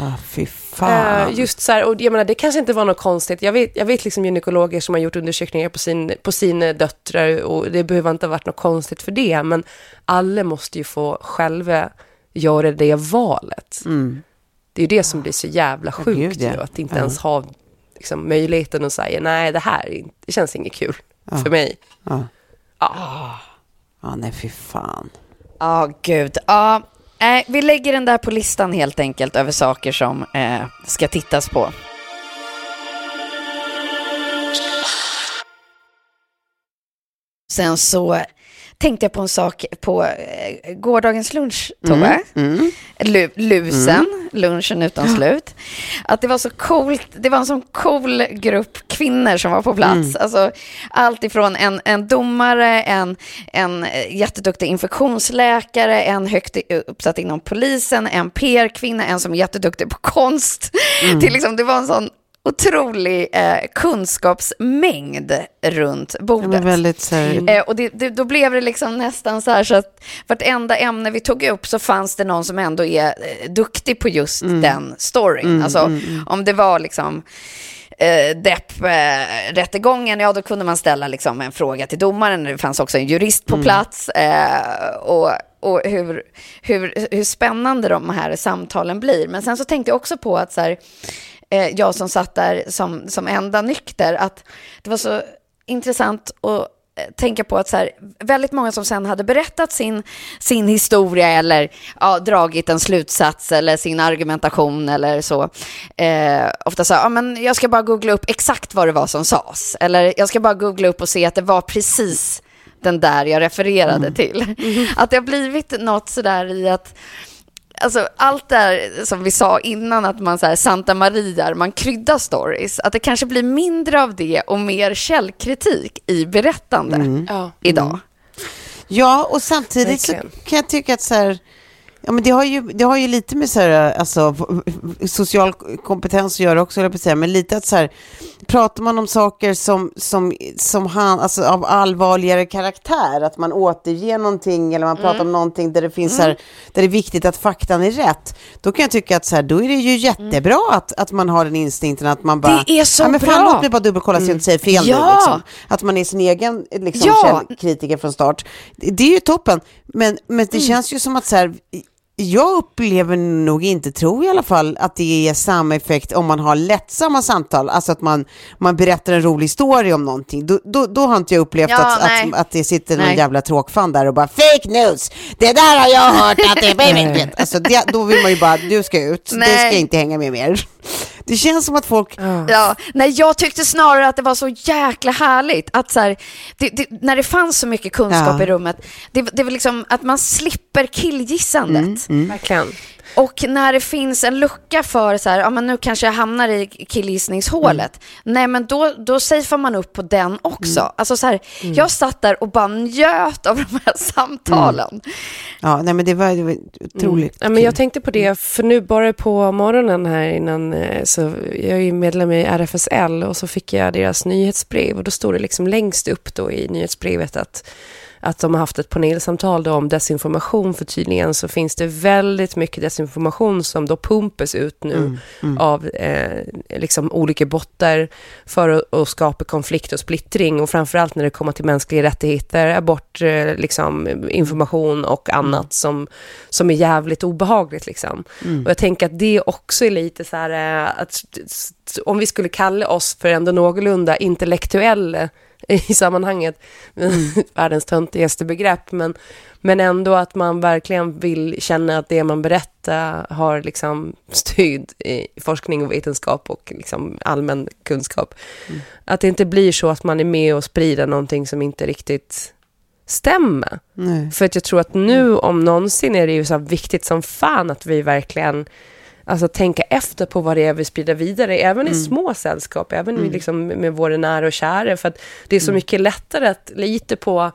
Ah, fy fan. Eh, just så här, och jag menar, det kanske inte var något konstigt. Jag vet, jag vet liksom gynekologer som har gjort undersökningar på, sin, på sina döttrar och det behöver inte ha varit något konstigt för det. Men alla måste ju få själva göra det valet. Det är ju det som blir så jävla sjukt Mm. gud, ja. ju, att inte Ja. ens ha liksom, möjligheten att säga nej, det här det känns inget kul för mig. Ja. Ja. Ja, nej fy fan. Ja, gud. Ja, nej, vi lägger den där på listan helt enkelt över saker som eh, ska tittas på. Sen så tänkte jag på en sak på eh, gårdagens lunch, Tove. Lu- lusen, lunchen utan slut. Att det var så coolt, det var en sån cool grupp kvinnor som var på plats. Alltså, allt ifrån en, en domare, en, en jätteduktig infektionsläkare, en högt uppsatt inom polisen, en PR-kvinna, en som är jätteduktig på konst. Till liksom, det var en sån otrolig eh, kunskapsmängd runt Ja, bordet. men väldigt Eh, och det, det, då blev det liksom nästan så här så att vartenda ämne vi tog upp så fanns det någon som ändå är eh, duktig på just den storyn. alltså om det var liksom eh, depp-rättegången, ja då kunde man ställa liksom en fråga till domaren. Det fanns också en jurist på plats. Eh, och och hur, hur, hur spännande de här samtalen blir. Men sen så tänkte jag också på att så här, eh, jag som satt där som, som enda nykter, att det var så intressant att eh, tänka på att så här, väldigt många som sen hade berättat sin, sin historia eller ja, dragit en slutsats eller sin argumentation eller så. Eh, ofta sa, ja men jag ska bara googla upp exakt vad det var som sades. Eller jag ska bara googla upp och se att det var precis den där jag refererade till. Att det har blivit något sådär i att Alltså allt där som vi sa innan att man så här Santa Maria, man kryddar stories, att det kanske blir mindre av det och mer källkritik i berättande Ja. idag. Ja, och samtidigt kan jag tycka att så här, ja, men det, har ju, det har ju lite med så här, alltså, social kompetens att göra också, jag säga, men lite att så här, pratar man om saker som, som, som han, alltså av allvarligare karaktär, att man återger någonting eller man pratar om någonting där det finns så här, där det är viktigt att faktan är rätt, då kan jag tycka att så här, då är det ju jättebra att, att man har den instinkten att man bara, Det är så ja, men fan, bra. låt mig bara dubbelkolla så jag inte säger fel nu, Ja. liksom. Att man är sin egen liksom, Ja. källkritiker från start. Det det är ju toppen, men, men det känns ju som att så här, jag upplever nog inte, tror i alla fall, att det ger samma effekt om man har lättsamma samtal, alltså att man, man berättar en rolig story om någonting. Då, då, då har inte jag upplevt Ja, att, att, att det sitter någon Nej. jävla tråkfan där och bara fake news, det där har jag hört att det är... alltså, det, Då vill man ju bara, du ska ut, ska Nej. jag inte hänga med mer. Det känns som att folk... Ja, nej, jag tyckte snarare att det var så jäkla härligt att så här, det, det, när det fanns så mycket kunskap Ja. i rummet, det, det var liksom att man slipper killgissandet. Mm, Verkligen. Och när det finns en lucka för så här, ja men nu kanske jag hamnar i killgissningshålet. Nej men då, då safear man upp på den också. Alltså så här, jag satt där och bara njöt av de här samtalen. Ja, nej men det var, det var otroligt Ja, men jag tänkte på det, för nu bara på morgonen här innan, eh, så jag är ju medlem i RFSL och så fick jag deras nyhetsbrev och då stod det liksom längst upp då i nyhetsbrevet att, att de har haft ett panelsamtal då om desinformation för tydligen så finns det väldigt mycket desinformation som då pumpas ut nu av eh, liksom olika bottar för att, att skapa konflikt och splittring och framförallt när det kommer till mänskliga rättigheter, abort, eh, liksom, information och annat som, som är jävligt obehagligt. Liksom. Och jag tänker att det också är lite så här, eh, att om vi skulle kalla oss för ändå någorlunda intellektuella i sammanhanget, världens töntigaste begrepp, men, men ändå att man verkligen vill känna att det man berättar har liksom stöd i forskning och vetenskap och liksom allmän kunskap. Att det inte blir så att man är med och sprider någonting som inte riktigt stämmer. Nej. För att jag tror att nu om någonsin är det ju så viktigt som fan att vi verkligen alltså, tänka efter på vad det är vi sprider vidare, även i små sällskap, även i, liksom, med våra nära och kära. För att det är så mycket lättare att lita på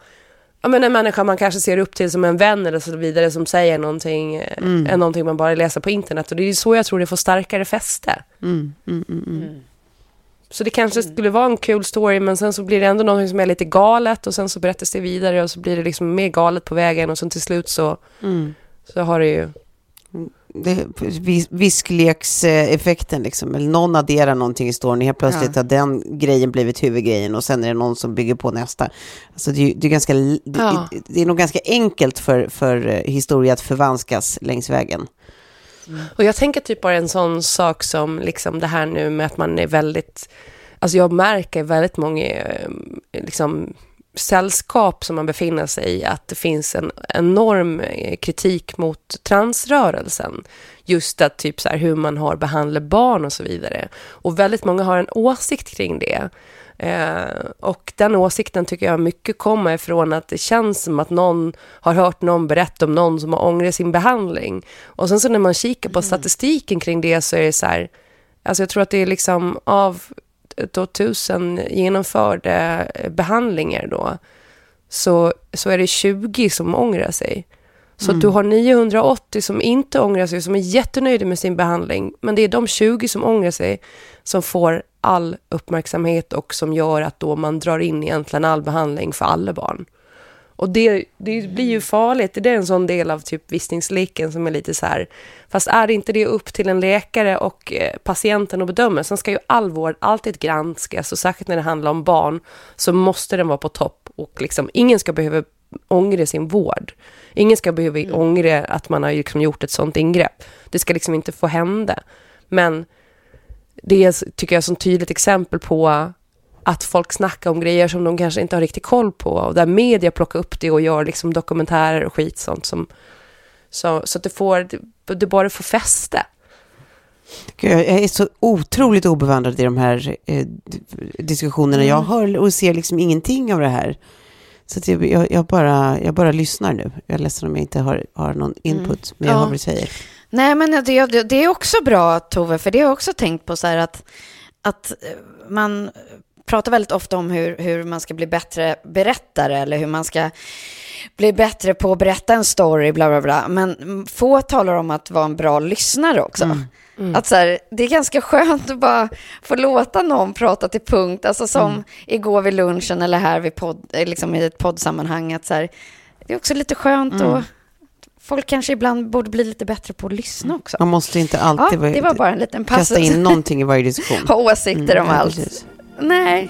ja, men en människa man kanske ser upp till som en vän eller så vidare som säger någonting, eh, än någonting man bara läser på internet. Och det är så jag tror det får starkare fäste. Mm, mm, mm, mm. Så det kanske skulle vara en kul story, men sen så blir det ändå någonting som är lite galet och sen så berättas det vidare och så blir det liksom mer galet på vägen och sen till slut så, Mm. så har det ju... Det, vis- visklekseffekten liksom, eller någon adderar någonting i storyn, helt plötsligt Ja. har den grejen blivit huvudgrejen och sen är det någon som bygger på nästa. Alltså det, det, är ganska, det, Ja. det är nog ganska enkelt för, för eh, historia att förvanskas längs vägen. Och jag tänker typ bara en sån sak som liksom det här nu med att man är väldigt... Alltså jag märker väldigt många eh, liksom, sällskap som man befinner sig i att det finns en enorm eh, kritik mot transrörelsen. Just att typ så här hur man har behandlat barn och så vidare. Och väldigt många har en åsikt kring det. Eh, och den åsikten tycker jag mycket kommer ifrån att det känns som att någon har hört någon berätta om någon som har ångrat sin behandling. Och sen så när man kikar på statistiken kring det så är det så här, alltså jag tror att det är liksom av då tusen genomförda eh, behandlingar då, så, så är det 20 som ångrar sig. Så att du har 980 som inte ångrar sig, som är jättenöjda med sin behandling. Men det är de 20 som ångrar sig som får all uppmärksamhet och som gör att då man drar in egentligen all behandling för alla barn. Och det, det blir ju farligt. Det är en sån del av typ visningsleken som är lite så här. Fast är inte det upp till en läkare och eh, patienten att bedöma. Sen ska ju all vård alltid granskas och särskilt när det handlar om barn så måste den vara på topp och liksom ingen ska behöva ångra sin vård. Ingen ska behöva ångra att man har liksom gjort ett sånt ingrepp. Det ska liksom inte få hända. Men det är, tycker jag, är ett tydligt exempel på att folk snackar om grejer som de kanske inte har riktigt koll på och där media plockar upp det och gör liksom dokumentärer och skit sånt som så, så att det får, det, det bara får fäste. Gud, Jag är så otroligt obevandrad i de här eh, diskussionerna. Jag hör och ser liksom ingenting av det här. Så att jag, jag, bara, jag bara lyssnar nu. Jag är ledsen om jag inte har, har någon input, men jag Ja. hör vad du säger. Nej, men det, det, det är också bra, Tove, för det har jag också tänkt på så här att, att man pratar väldigt ofta om hur, hur man ska bli bättre berättare eller hur man ska bli bättre på att berätta en story, bla bla bla. Men få talar om att vara en bra lyssnare också. Att så här, det är ganska skönt att bara få låta någon prata till punkt. Alltså som igår vid lunchen eller här vid podd, eh, liksom i ett poddsammanhang. Att så här, det är också lite skönt och folk kanske ibland borde bli lite bättre på att lyssna också. Man måste inte Ja, alltid det var bara en liten passus. kasta in någonting i varje diskussion. Ha åsikter om Mm, ja, allt. precis. Nej.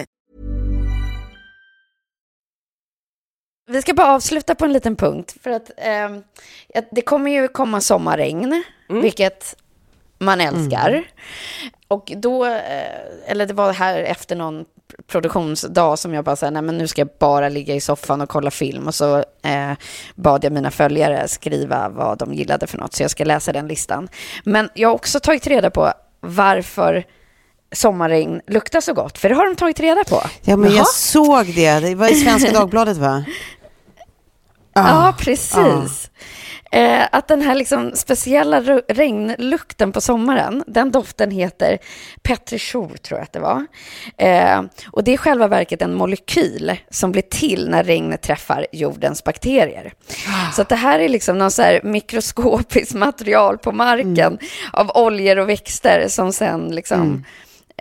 Vi ska bara avsluta på en liten punkt. För att eh, det kommer ju komma sommarregn, Mm. vilket man älskar. Och då, eh, eller det var här efter någon produktionsdag som jag bara sa, nej men nu ska jag bara ligga i soffan och kolla film. Och så eh, bad jag mina följare skriva vad de gillade för något, så jag ska läsa den listan. Men jag har också tagit reda på varför sommarregn luktar så gott, för det har de tagit reda på. Ja, men Jaha. jag såg det. Det var i Svenska Dagbladet, va? Ja, precis. Eh, att den här liksom speciella regnlukten på sommaren, den doften heter petrichor, tror jag att det var. Eh, och det är i själva verket en molekyl som blir till när regnet träffar jordens bakterier. Så att det här är liksom någon så mikroskopiskt material på marken av oljor och växter som sen liksom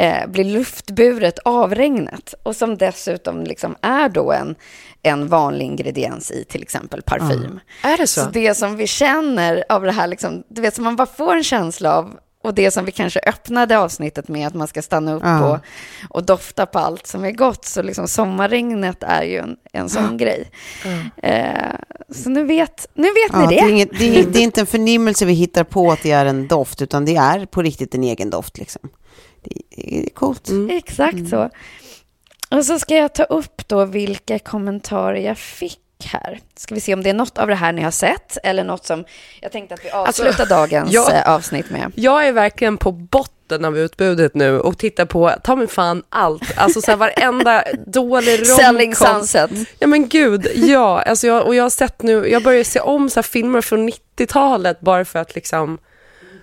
eh, blir luftburet av regnet och som dessutom liksom är då en, en vanlig ingrediens i till exempel parfym. Är det så? Så det som vi känner av det här, liksom, du vet, som man bara får en känsla av, och det som vi kanske öppnade avsnittet med, att man ska stanna upp Ja. och, och dofta på allt som är gott, så liksom sommarregnet är ju en, en sån grej. Eh, så nu vet, nu vet Ja, ni det, det. är inget, det, är, det är inte en förnimmelse vi hittar på att det är en doft, utan det är på riktigt en egen doft. Liksom. Det, det är coolt. Exakt så. Och så ska jag ta upp då vilka kommentarer jag fick här. Ska vi se om det är något av det här ni har sett eller något som jag tänkte att vi avslutar dagens ja. eh, avsnitt med. Jag är verkligen på botten av utbudet nu och tittar på, ta mig fan allt, alltså så här, varenda dålig Selling romcom. Sunset. Ja men gud, ja, alltså jag, och jag har sett nu, jag börjar se om så här filmer från 90-talet bara för att liksom,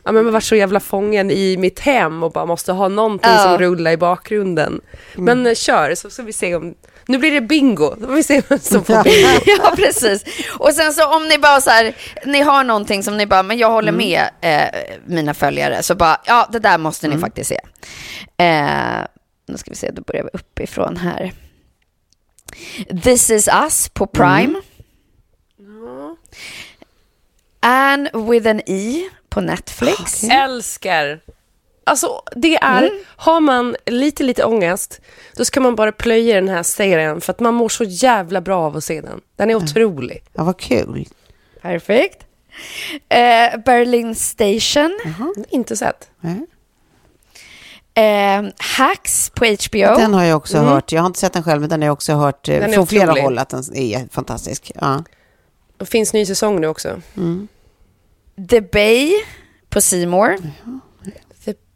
ja men jag har varit så jävla fången i mitt hem och bara måste ha någonting Ja. som rullar i bakgrunden. Men eh, kör, så ska vi se om, nu blir det bingo, då får vi se vem som får bingo. ja, precis. Och sen så om ni bara så här, ni har någonting som ni bara, men jag håller med eh, mina följare, så bara, ja, det där måste ni faktiskt se. Eh, nu ska vi se, då börjar vi uppifrån här. This is us på Prime. Anne with an E på Netflix. Älskar. Alltså det är, har man lite lite ångest, då ska man bara plöja den här serien för att man mår så jävla bra av att se den. Den är otrolig. Ja, vad kul. Perfekt. Eh, Berlin Station. Inte sett. Eh, Hacks på HBO. Den har jag också hört. Jag har inte sett den själv, men den har jag också hört eh, Den från flera otrolig. håll att den är fantastisk. Ja. Det finns ny säsong nu också. The Bay på Seymour. The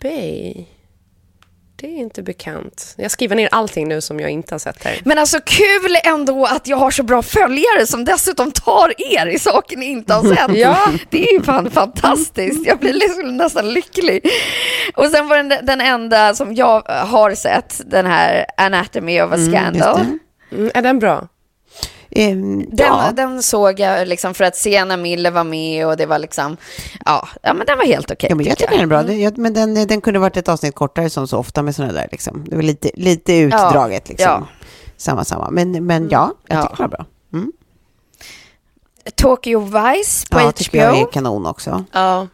Bay. Det är inte bekant. Jag skriver ner allting nu som jag inte har sett här. Men alltså kul ändå att jag har så bra följare som dessutom tar er i saker ni inte har sett. Ja. Det är ju fan fantastiskt. Jag blir liksom nästan lycklig. Och sen var den, den enda som jag har sett, den här Anatomy of a Mm, Scandal. Mm, är den bra? Ehm, Den, ja. den såg jag liksom för att Sienna Miller var med och det var liksom, ja, ja men den var helt okej. Ja, men jag tycker den är bra. Det- jag- Men den, den kunde varit ett avsnitt kortare som så ofta med sådana där. Liksom. Det var lite, lite utdraget. Liksom. ja. Samma, samma. Men, men ja, jag Ja. tycker den var bra. Mm. Tokyo Vice på Ja, HBO. tycker jag är kanon också. Ja.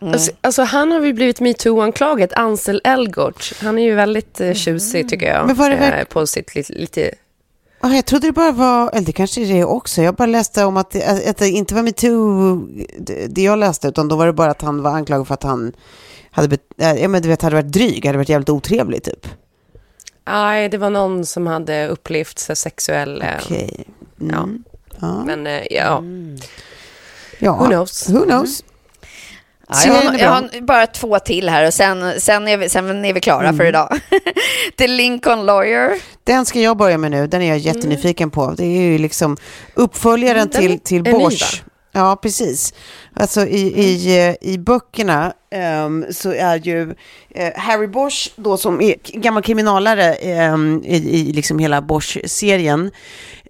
Alltså, alltså han har ju blivit metoo-anklagad, Ansel Elgort. Han är ju väldigt eh, tjusig tycker jag. Men var det eh, på sitt lite, lite... Ah, jag trodde det bara var, eller det kanske är det också, jag bara läste om att det, att det inte var metoo, det, det jag läste, utan då var det bara att han var anklagad för att han hade, äh, ja, men du vet, hade varit dryg, hade varit jävligt otrevlig typ. Nej, det var någon som hade upplevt så sexuell... eh, Okej. Mm. Ja. Ja. Men eh, ja, ja. who knows? Who knows? Jag, har, jag har bara två till här och sen, sen, är, vi, sen är vi klara Mm. för idag. The Lincoln Lawyer. Den ska jag börja med nu, den är jag jättenyfiken på. Det är ju liksom uppföljaren Mm, den till, till Bosch. Ja, precis. Alltså i, i, eh, i böckerna så är ju eh, Harry Bosch, då som är gammal kriminalare ehm, i, i liksom hela Bosch-serien,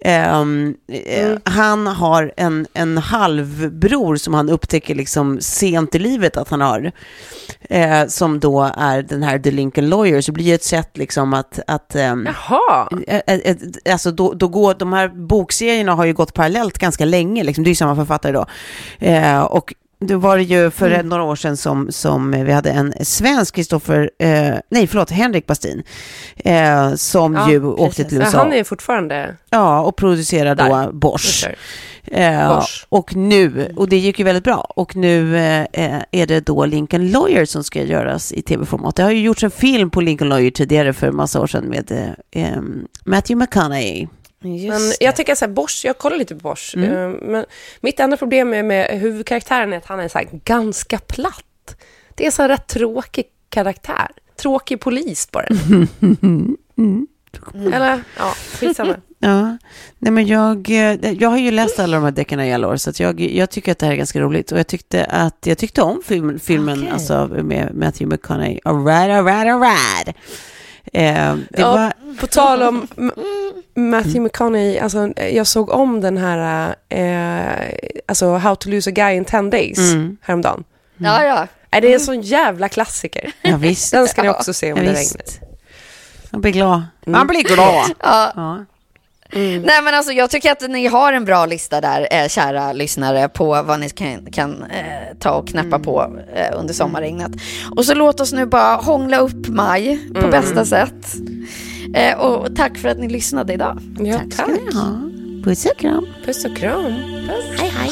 ehm, eh, han har en, en halvbror som han upptäcker liksom sent i livet att han har, eh, som då är den här The Lincoln Lawyer, så det blir ett sätt liksom att, att ehm, Jaha! Alltså då, då går, de här bokserierna har ju gått parallellt ganska länge, liksom. det är ju samma författare då. Och det var det ju för Mm. några år sedan som, som vi hade en svensk Kristoffer, eh, nej förlåt, Henrik Bastin, eh, som Ja, ju åkte precis. till Ja, USA. Han är fortfarande... Ja, och producerar då. Bosch. Eh, Bosch. och nu, och det gick ju väldigt bra, och nu eh, eh, är det då Lincoln Lawyer som ska göras i tv-format. Det har ju gjorts en film på Lincoln Lawyer tidigare för en massa år sedan med eh, Matthew McConaughey. Men jag tycker så här, Bosch, jag kollar lite på Bosch. Mm. eh, Men mitt enda problem med, med huvudkaraktären är att han är så ganska platt. Det är så här rätt tråkig karaktär. Tråkig polis bara. Eller, ja, skitsamma. Ja, nej men jag, eh, jag har ju läst alla de här deckarna i alla år, så jag, jag tycker att det här är ganska roligt. Och jag tyckte att jag tyckte om film, filmen Okej. alltså, med Matthew McConaughey. Alright, alright, alright. Eh, det Ja, var, På tal om Matthew McConaughey, alltså, jag såg om den här, eh, alltså How to lose a guy in 10 days Mm. häromdagen. Ja, ja. Nej, det är en sån jävla klassiker. ja, visst. Den ska ni också se om Ja, det visst. regnar. Man blir glad. Man blir glad. Ja. Ja. Nej men alltså jag tycker att ni har en bra lista där, eh, kära lyssnare, på vad ni kan, kan eh, ta och knäppa på eh, under sommarregnet. Och så låt oss nu bara hångla upp maj på bästa sätt. Eh, och tack för att ni lyssnade idag. Ja, tack. Ja. Puss och kram. Puss och kram. Hej hej.